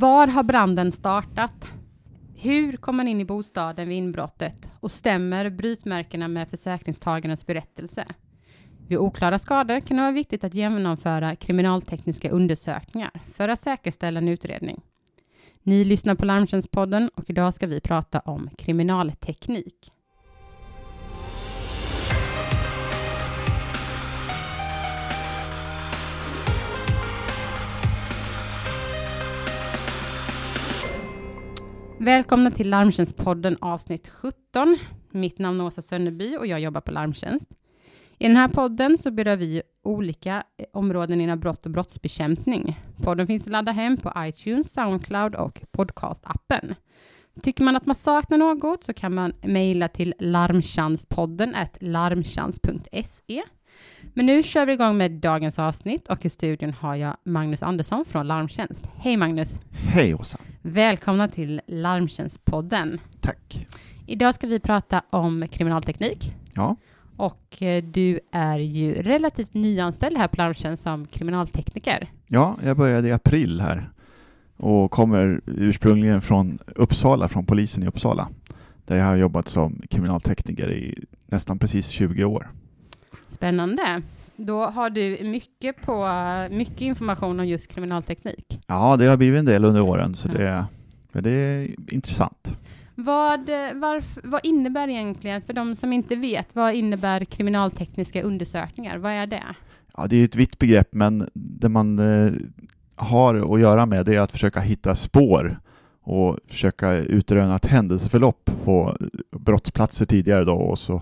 Var har branden startat? Hur kom man in i bostaden vid inbrottet? Och stämmer brytmärkena med försäkringstagarens berättelse? Vid oklara skador kan det vara viktigt att genomföra kriminaltekniska undersökningar för att säkerställa en utredning. Ni lyssnar på Larmtjänstpodden och idag ska vi prata om kriminalteknik. Välkomna till Larmtjänstpodden avsnitt 17. Mitt namn är Åsa Sönneby och jag jobbar på Larmtjänst. I den här podden så berör vi olika eh, områden inom brott och brottsbekämpning. Podden finns att ladda hem på iTunes, Soundcloud och podcastappen. Tycker man att man saknar något så kan man mejla till larmtjänstpodden larmtjänst.se. Men nu kör vi igång med dagens avsnitt och i studion har jag Magnus Andersson från Larmtjänst. Hej Magnus! Hej Åsa! Välkomna till Larmtjänstpodden. Tack! Idag ska vi prata om kriminalteknik. Ja. Och eh, du är ju relativt nyanställd här på Larmtjänst som kriminaltekniker. Ja, jag började i april här och kommer ursprungligen från Uppsala, från polisen i Uppsala, där jag har jobbat som kriminaltekniker i nästan precis 20 år. Spännande. Då har du mycket, på, mycket information om just kriminalteknik. Ja, det har blivit en del under åren, så Ja. det, men det är intressant. Vad, varf, vad innebär egentligen, för de som inte vet, vad innebär kriminaltekniska undersökningar? Vad är det? Ja, det är ett vitt begrepp, men det man eh, har att göra med det är att försöka hitta spår och försöka utröna ett händelseförlopp på brottsplatser tidigare då och så eh,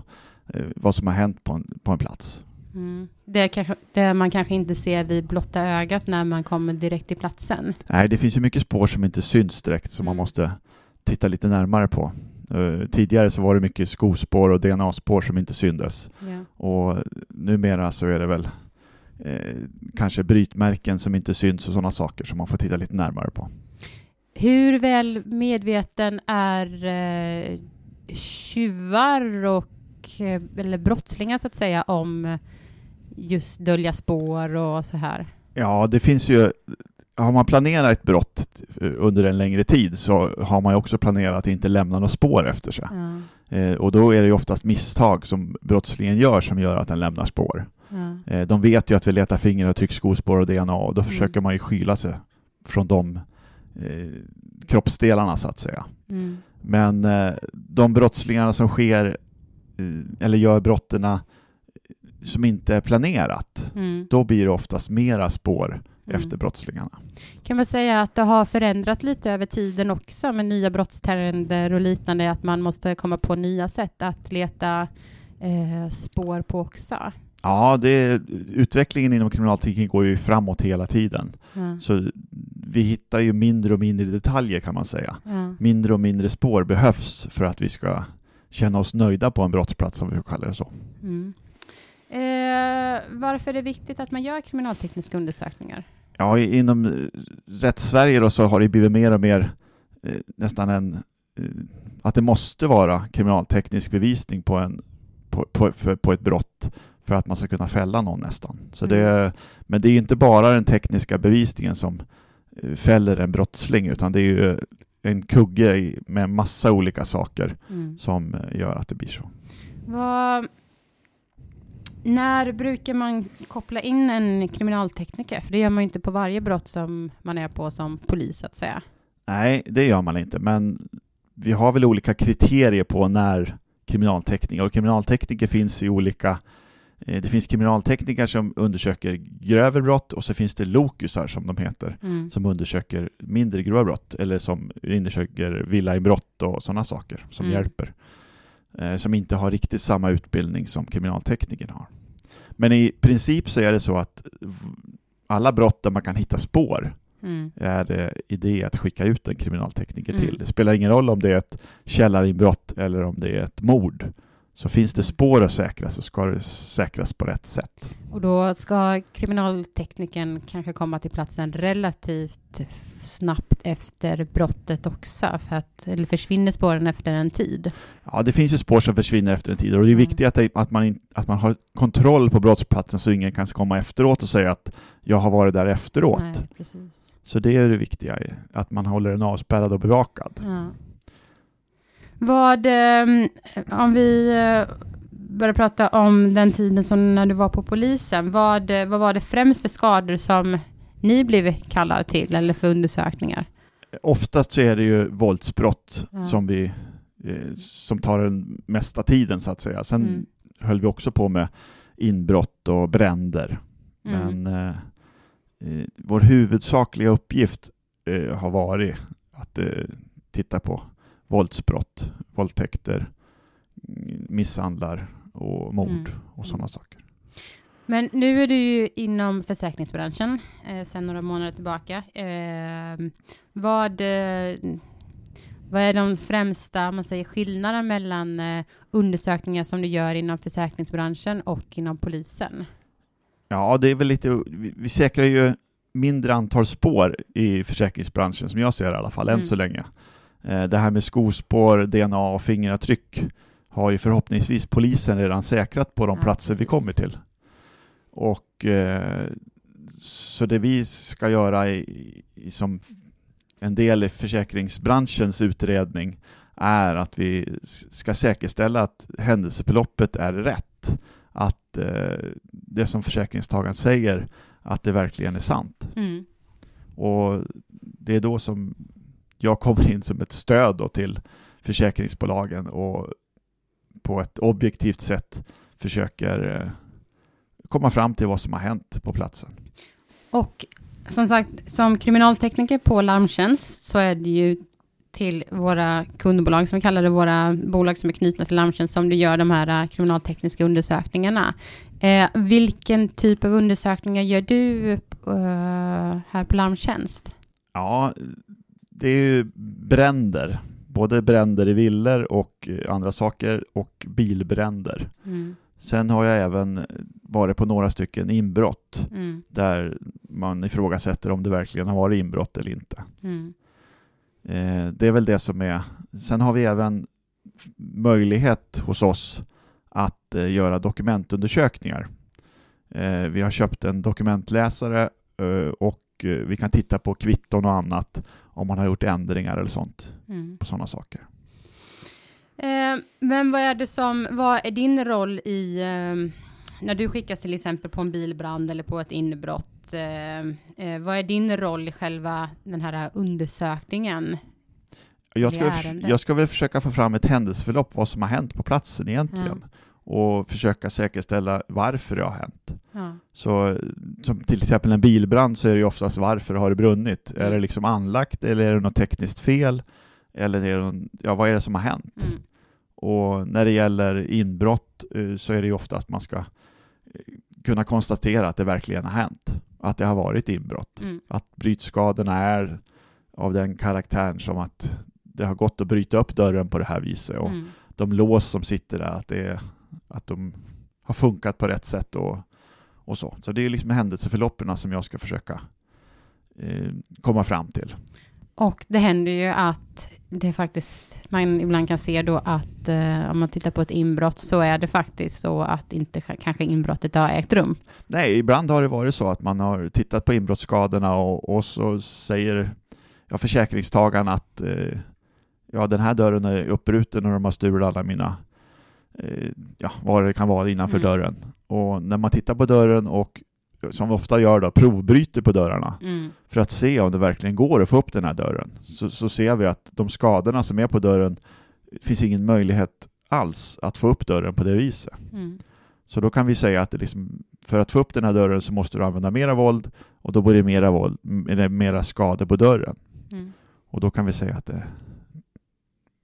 vad som har hänt på en, på en plats. Mm. Det, kanske, det man kanske inte ser vid blotta ögat när man kommer direkt till platsen. Nej, det finns ju mycket spår som inte syns direkt som man Mm. måste titta lite närmare på. Eh, tidigare så var det mycket skospår och DNA-spår som inte syndes Ja. och numera så är det väl eh, kanske brytmärken som inte syns och sådana saker som man får titta lite närmare på. Hur väl medveten är eh, tjuvar och eh, eller brottslingar så att säga om just dölja spår och så här? Ja, det finns ju har man planerat ett brott eh, under en längre tid så har man ju också planerat att inte lämna något spår efter sig. Ja, Eh, och då är det ju oftast misstag som brottslingen gör som gör att den lämnar spår. ja. Eh, De vet ju att vi letar fingeravtryck, skospår och DNA och då Mm. försöker man ju skyla sig från de eh, kroppsdelarna så att säga. Mm. Men eh, de brottslingarna som sker eh, eller gör brotterna som inte är planerat, Mm. då blir det oftast mera spår Mm. efter brottslingarna. Kan man säga att det har förändrats lite över tiden också med nya brottstrender och liknande, att man måste komma på nya sätt att leta eh, spår på också? Ja, det, utvecklingen inom kriminalteknik går ju framåt hela tiden. Ja. Så vi hittar ju mindre och mindre detaljer kan man säga. Ja. Mindre och mindre spår behövs för att vi ska känna oss nöjda på en brottsplats, om vi får kalla det så. Mm. Eh, varför är det viktigt att man gör kriminaltekniska undersökningar? Ja, inom eh, rättssverige då så har det blivit mer och mer eh, nästan en eh, att det måste vara kriminalteknisk bevisning på, en, på, på, för, på ett brott för att man ska kunna fälla någon nästan. Så det, men det är inte bara den tekniska bevisningen som eh, fäller en brottsling utan det är ju en kugge med massa olika saker Mm. som eh, gör att det blir så. Vad, när brukar man koppla in en kriminaltekniker? För det gör man ju inte på varje brott som man är på som polis, att säga. Nej, det gör man inte, men vi har väl olika kriterier på när kriminaltekniker, och kriminaltekniker finns i olika det finns kriminaltekniker som undersöker grövre brott och så finns det lokusar som de heter, Mm. som undersöker mindre grova brott eller som undersöker villainbrott och sådana saker som Mm. hjälper. Eh, Som inte har riktigt samma utbildning som kriminalteknikerna har. Men i princip så är det så att alla brott där man kan hitta spår Mm. är det idé att skicka ut en kriminaltekniker Mm. till. Det spelar ingen roll om det är ett källarinbrott eller om det är ett mord. Så finns det spår att säkra så ska det säkras på rätt sätt. Och då ska kriminaltekniken kanske komma till platsen relativt snabbt efter brottet också, för att, eller försvinner spåren efter en tid? Ja, det finns ju spår som försvinner efter en tid och det är Mm. viktigt att, att, man, att man har kontroll på brottsplatsen så ingen kan komma efteråt och säga att jag har varit där efteråt. Nej, precis. Så det är det viktiga, att man håller den avspärrad och bevakad. Ja. Vad, eh, om vi eh, börjar prata om den tiden som när du var på polisen, vad, eh, vad var det främst för skador som ni blev kallade till eller för undersökningar? Oftast så är det ju våldsbrott Ja. som, vi, eh, som tar den mesta tiden så att säga. Sen Mm. höll vi också på med inbrott och bränder. Mm. Men eh, vår huvudsakliga uppgift eh, har varit att eh, titta på våldsbrott, våldtäkter, mm, misshandlar och mord Mm. och sådana saker. Men nu är du ju inom försäkringsbranschen eh, sedan några månader tillbaka. Eh, vad, eh, vad är de främsta man säger, skillnaderna mellan eh, undersökningar som du gör inom försäkringsbranschen och inom polisen? Ja, det är väl lite, vi, vi säkrar ju mindre antal spår i försäkringsbranschen som jag ser i alla fall, Mm. än så länge. Eh, det här med skospår, DNA och fingeravtryck har ju förhoppningsvis polisen redan säkrat på de Ja, platser vi precis. kommer till. Och eh, så det vi ska göra i, i, som en del i försäkringsbranschens utredning är att vi ska säkerställa att händelseförloppet är rätt. Att eh, det som försäkringstagaren säger, att det verkligen är sant. Mm. Och det är då som jag kommer in som ett stöd då till försäkringsbolagen och på ett objektivt sätt försöker eh, komma fram till vad som har hänt på platsen. Och som sagt, som kriminaltekniker på Larmtjänst så är det ju till våra kundbolag, som vi kallar det, våra bolag som är knutna till Larmtjänst, som du gör de här eh, kriminaltekniska undersökningarna. Eh, vilken typ av undersökningar gör du eh, här på Larmtjänst? Ja, det är ju bränder. Både bränder i villor och andra saker och bilbränder. Mm. Sen har jag även varit på några stycken inbrott Mm. där man ifrågasätter om det verkligen har varit inbrott eller inte. Mm. Eh, det är väl det som är. Sen har vi även möjlighet hos oss att eh, göra dokumentundersökningar. Eh, vi har köpt en dokumentläsare eh, och eh, vi kan titta på kvitton och annat om man har gjort ändringar eller sånt Mm. på sådana saker. Eh, men vad är det som, vad är din roll i, eh, när du skickas till exempel på en bilbrand eller på ett inbrott, eh, eh, vad är din roll i själva den här undersökningen? Jag ska, jag ska väl försöka få fram ett händelseförlopp, vad som har hänt på platsen egentligen. Och försöka säkerställa varför det har hänt. Ja. Så som till exempel en bilbrand så är det ju oftast varför har det brunnit? Är Mm. det liksom anlagt eller är det något tekniskt fel? Eller är det någon, ja, vad är det som har hänt? Mm. Och när det gäller inbrott eh, så är det ju ofta att man ska eh, kunna konstatera att det verkligen har hänt. Att det har varit inbrott. Mm. Att brytskadorna är av den karaktären som att det har gått att bryta upp dörren på det här viset. Och Mm. de lås som sitter där, att, det är, att de har funkat på rätt sätt och, och så. Så det är liksom händelseförloppen som jag ska försöka eh, komma fram till. Och det händer ju att det faktiskt, man ibland kan se då att eh, om man tittar på ett inbrott så är det faktiskt så att inte kanske inbrottet har ägt rum. Nej, ibland har det varit så att man har tittat på inbrottsskadorna och, och så säger ja, försäkringstagaren att eh, ja, den här dörren är uppbruten och de har stulit alla mina, ja, vad det kan vara innanför Mm. dörren. Och när man tittar på dörren och som vi ofta gör då, provbryter på dörrarna Mm. för att se om det verkligen går att få upp den här dörren, så, så ser vi att de skadorna som är på dörren finns ingen möjlighet alls att få upp dörren på det viset. Mm. Så då kan vi säga att liksom, för att få upp den här dörren så måste du använda mera våld och då blir det mera våld, eller mera skador på dörren. Mm. Och då kan vi säga att det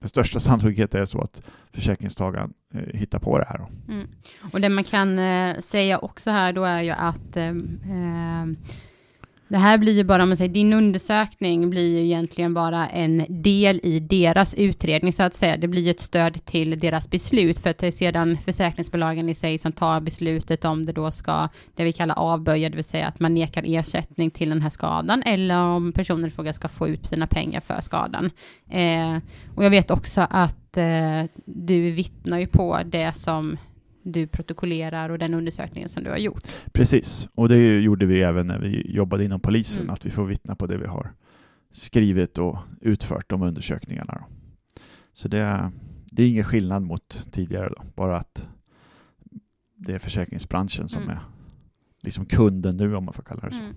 med största sannolikhet är det så att försäkringstagaren eh, hittar på det här. Då. Mm. Och det man kan eh, säga också här då är ju att eh, eh, det här blir ju bara, om man säger din undersökning blir ju egentligen bara en del i deras utredning så att säga. Det blir ju ett stöd till deras beslut för att det är sedan försäkringsbolagen i sig som tar beslutet om det då ska, det vi kallar avböja, det vill säga att man nekar ersättning till den här skadan eller om personen i fråga ska få ut sina pengar för skadan. Eh, och jag vet också att eh, du vittnar ju på det som du protokollerar och den undersökningen som du har gjort. Precis, och det gjorde vi även när vi jobbade inom polisen, Mm. att vi får vittna på det vi har skrivit och utfört de undersökningarna. Då. Så det, det är ingen skillnad mot tidigare, då. bara att det är försäkringsbranschen som Mm. är liksom kunden nu, om man får kalla det så. Mm.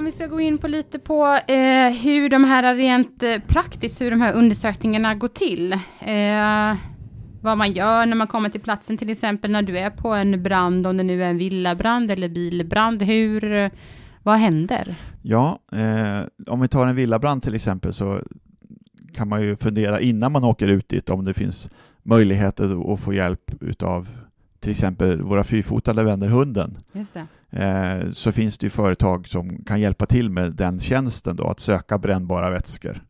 Om vi ska gå in på lite på eh, hur de här rent eh, praktiskt, hur de här undersökningarna går till. Eh, vad man gör när man kommer till platsen, till exempel när du är på en brand, om det nu är en villabrand eller bilbrand, hur, vad händer? Ja, eh, om vi tar en villabrand till exempel så kan man ju fundera innan man åker ut dit om det finns möjligheter att få hjälp utav till exempel våra fyrfotade vänner hunden. Eh, så finns det ju företag som kan hjälpa till med den tjänsten då, att söka brännbara vätskor.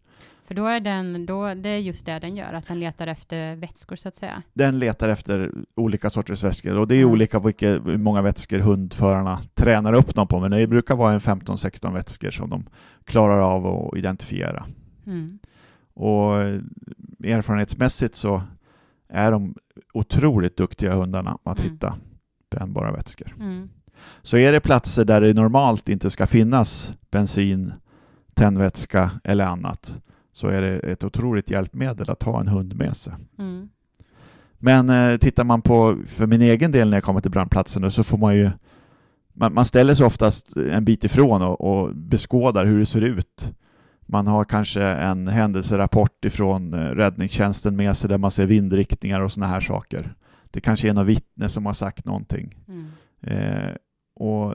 För då är den, då, det är just det den gör, att den letar efter vätskor så att säga. Den letar efter olika sorters vätskor och det är Mm. olika vilka, hur många vätskor hundförarna tränar upp dem på, men det brukar vara en 15-16 vätskor som de klarar av att identifiera. Mm. Och eh, erfarenhetsmässigt så är de otroligt duktiga hundarna att Mm. hitta brännbara vätskor. Mm. Så är det platser där det normalt inte ska finnas bensin, tändvätska eller annat så är det ett otroligt hjälpmedel att ha en hund med sig. Mm. Men eh, tittar man på, för min egen del när jag kommer till brandplatsen så får man ju man, man ställer sig oftast en bit ifrån och, och beskådar hur det ser ut. Man har kanske en händelserapport ifrån eh, räddningstjänsten med sig där man ser vindriktningar och sådana här saker. Det kanske är någon vittne som har sagt någonting. Mm. Eh, och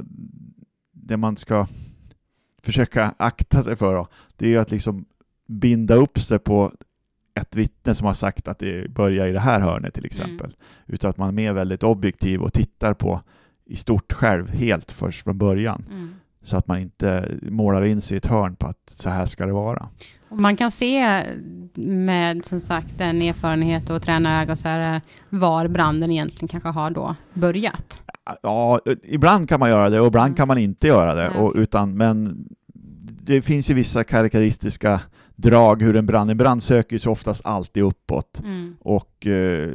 det man ska försöka akta sig för då, det är att liksom binda upp sig på ett vittne som har sagt att det börjar i det här hörnet till exempel. Utan att man är mer väldigt objektiv och tittar på i stort själv helt först från början. Mm. Så att man inte målar in sig i ett hörn på att så här ska det vara. Man kan se med som sagt den erfarenhet och träna ögon så här, var branden egentligen kanske har då börjat. Ja, ibland kan man göra det och ibland Mm. kan man inte göra det. Nej, Och, utan, men det finns ju vissa karaktäristiska drag hur en brand, en brand söker så oftast alltid uppåt. Mm. Och eh,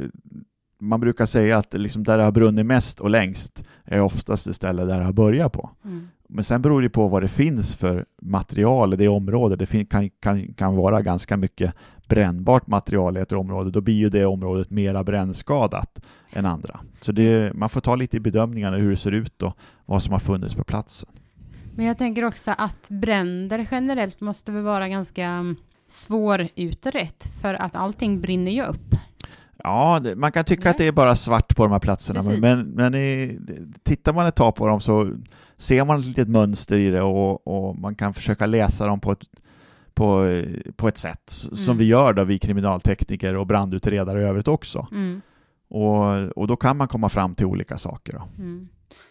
man brukar säga att liksom där det har brunnit mest och längst är oftast det ställe där det har börjat på. Mm. Men sen beror det på vad det finns för material i det området. Det kan, kan, kan vara ganska mycket brännbart material i ett område. Då blir ju det området mera brännskadat än andra. Så det, man får ta lite i bedömningarna hur det ser ut och vad som har funnits på platsen. Men jag tänker också att bränder generellt måste väl vara ganska mm, svårutrett för att allting brinner ju upp. Ja, det, man kan tycka Nej. att det är bara svart på de här platserna, men, Precis. men, men i, tittar man ett tag på dem så ser man ett litet mönster i det och, och man kan försöka läsa dem på ett, på, på ett sätt s- som Mm. vi gör då, vi kriminaltekniker och brandutredare i övrigt också. Mm. Och, och då kan man komma fram till olika saker. Mm.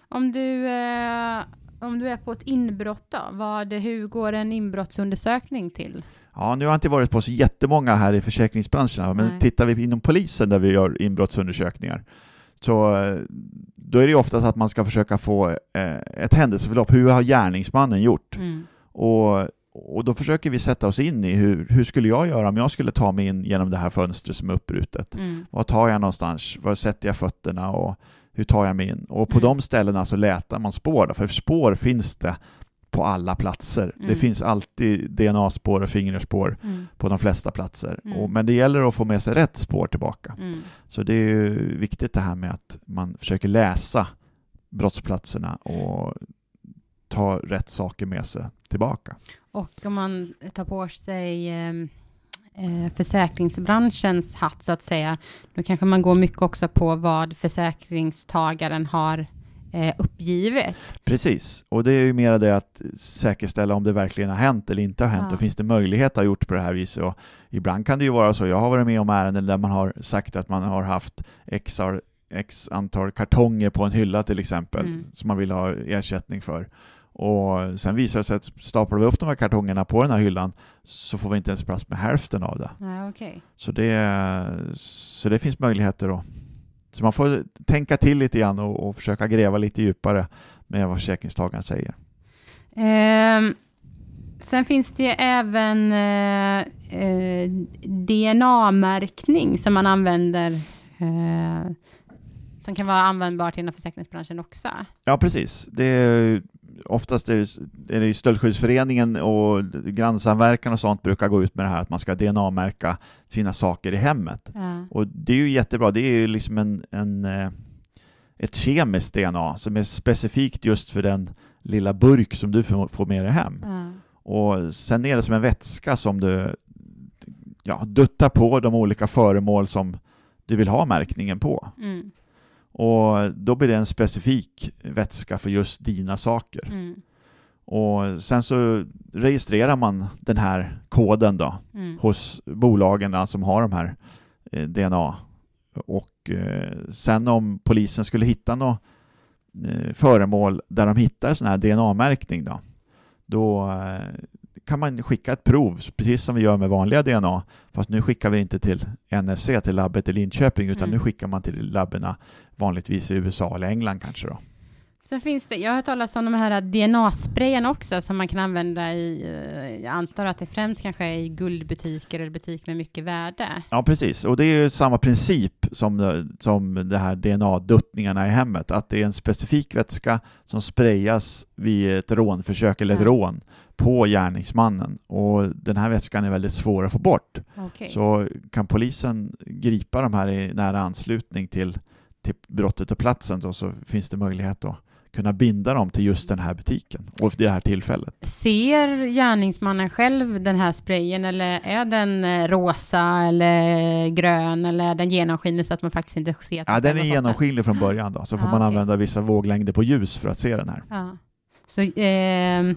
Om, du, eh, om du är på ett inbrott då, vad, hur går en inbrottsundersökning till? Ja, nu har jag inte varit på så jättemånga här i försäkringsbranscherna, men Nej. tittar vi inom polisen där vi gör inbrottsundersökningar så eh, då är det oftast att man ska försöka få eh, ett händelseförlopp. Hur har gärningsmannen gjort? Mm. Och, och då försöker vi sätta oss in i hur, hur skulle jag göra om jag skulle ta mig in genom det här fönstret som är uppbrutet? Mm. Var tar jag någonstans? Var sätter jag fötterna? Och hur tar jag mig in? Och på Mm. de ställena så letar man spår, då, för spår finns det på alla platser. Det Mm. finns alltid DNA-spår och fingerspår Mm. på de flesta platser. Mm. Och, men det gäller att få med sig rätt spår tillbaka. Mm. Så det är ju viktigt det här med att man försöker läsa brottsplatserna och ta rätt saker med sig tillbaka. Och om man tar på sig eh, eh, försäkringsbranschens hatt så att säga, då kanske man går mycket också på vad försäkringstagaren har eh, uppgivet. Precis, och det är ju mer det att säkerställa om det verkligen har hänt eller inte har hänt Ja. och finns det möjlighet att ha gjort på det här viset. Och ibland kan det ju vara så, jag har varit med om ärenden där man har sagt att man har haft x, x antal kartonger på en hylla till exempel, Mm. som man vill ha ersättning för. Och sen visar det sig att staplar vi upp de här kartongerna på den här hyllan så får vi inte ens plats med hälften av det. Ja, okej. Så det, så det finns möjligheter då. Så man får tänka till lite grann och, och försöka gräva lite djupare med vad försäkringstagaren säger. Ehm, sen finns det ju även eh, eh, DNA-märkning som man använder eh, som kan vara användbart inom försäkringsbranschen också. Ja, precis. Det är, oftast är det, är det Stöldskyddsföreningen och grannsamverkan och sånt brukar gå ut med det här att man ska DNA-märka sina saker i hemmet. Ja. Och det är ju jättebra. Det är ju liksom en, en, eh, ett kemiskt DNA som är specifikt just för den lilla burk som du får får med dig hem. Ja. Och sen är det som en vätska som du ja, duttar på de olika föremål som du vill ha märkningen på. Mm. Och då blir det en specifik vätska för just dina saker. Mm. Och sen så registrerar man den här koden då Mm. hos bolagen som har de här eh, DNA. Och eh, sen om polisen skulle hitta något eh, föremål där de hittar sån här DNA-märkning då, då eh, kan man skicka ett prov, precis som vi gör med vanliga DNA, fast nu skickar vi inte till NFC, till labbet i Linköping, utan Mm. nu skickar man till labberna vanligtvis i USA eller England kanske då. Sen finns det, jag har hört talas om de här DNA-sprayen också som man kan använda i, eh, jag antar att det främst kanske är i guldbutiker eller butik med mycket värde. Ja, precis. Och det är ju samma princip som, det- som det här DNA-duttningarna i hemmet, att det är en specifik vätska som sprayas vid ett rånförsök eller ett Ja. rån på gärningsmannen. Och den här vätskan är väldigt svår att få bort. Okej. Så kan polisen gripa de här i nära anslutning till, till brottet och platsen då, så finns det möjlighet att kunna binda dem till just den här butiken och det här tillfället. Ser gärningsmannen själv den här sprayen eller är den eh, rosa eller grön eller är den genomskinlig så att man faktiskt inte ser Ja, den är genomskinlig från början då, så får Ja, man okej. använda vissa våglängder på ljus för att se den här. Ja. Så eh,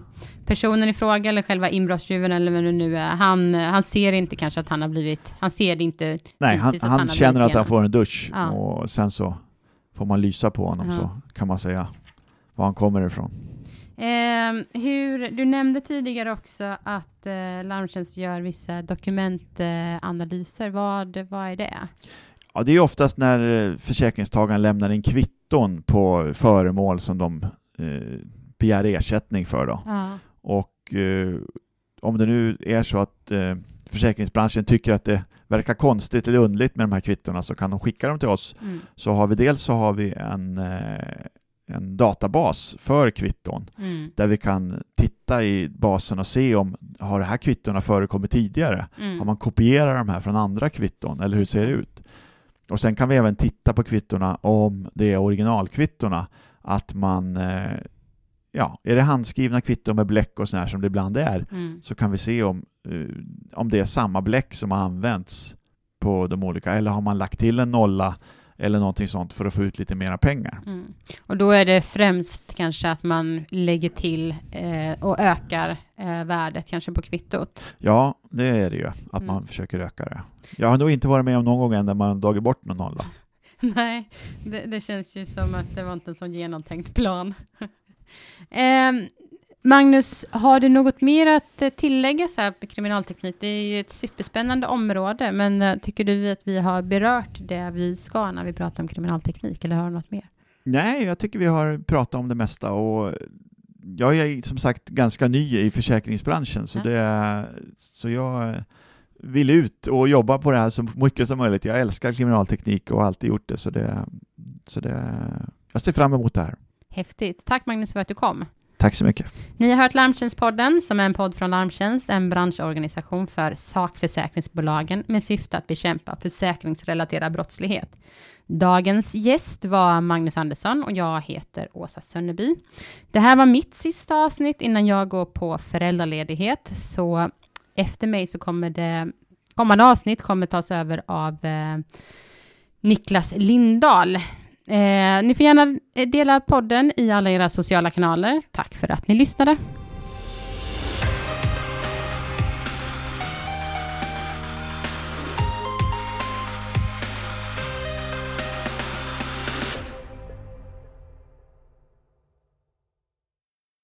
personen i fråga eller själva inbrottstjuven eller vem det nu är, han, han ser inte kanske att han har blivit, han ser det inte Nej, han, han, har känner att han får en dusch Ja. och sen så får man lysa på honom Ja. så kan man säga var han kommer ifrån. Eh, hur, du nämnde tidigare också att eh, Larmtjänst gör vissa dokumentanalyser. Vad, vad är det? Ja, det är oftast när eh, försäkringstagaren lämnar in kvitton på föremål som de eh, begär ersättning för. Då. Ja. Och eh, om det nu är så att eh, försäkringsbranschen tycker att det verkar konstigt eller underligt med de här kvittona så kan de skicka dem till oss. Mm. Så har vi dels så har vi en, eh, en databas för kvitton Mm. där vi kan titta i basen och se om har det här kvittona förekommit tidigare? Mm. Har man kopierat de här från andra kvitton eller hur ser det ut? Och sen kan vi även titta på kvittona om det är originalkvittona att man eh, ja, är det handskrivna kvitton med bläck och sådär här som det ibland är Mm. så kan vi se om, eh, om det är samma bläck som har använts på de olika eller har man lagt till en nolla eller någonting sånt för att få ut lite mera pengar. Mm. Och då är det främst kanske att man lägger till eh, och ökar eh, värdet kanske på kvittot. Ja, det är det ju, att Mm. man försöker öka det. Jag har nog inte varit med om någon gång än där man dragit bort någon nolla. Nej, det, det känns ju som att det var inte en så genomtänkt plan. Ehm, Magnus, har du något mer att eh, tillägga så här på kriminalteknik? Det är ju ett superspännande område, men eh, tycker du att vi har berört det vi ska när vi pratar om kriminalteknik, eller har du något mer? Nej, jag tycker vi har pratat om det mesta och jag är som sagt ganska ny i försäkringsbranschen så, Ja. det så jag vill ut och jobba på det här så mycket som möjligt. Jag älskar kriminalteknik och har alltid gjort det så det, så det jag ser fram emot det här. Häftigt. Tack Magnus för att du kom. Tack så mycket. Ni har hört Larmtjänstpodden, som är en podd från Larmtjänst, en branschorganisation för sakförsäkringsbolagen med syfte att bekämpa försäkringsrelaterad brottslighet. Dagens gäst var Magnus Andersson och jag heter Åsa Sönneby. Det här var mitt sista avsnitt innan jag går på föräldraledighet, så efter mig så kommer det kommande avsnitt kommer tas över av eh, Niklas Lindahl. Eh, ni får gärna eh, dela podden i alla era sociala kanaler. Tack för att ni lyssnade.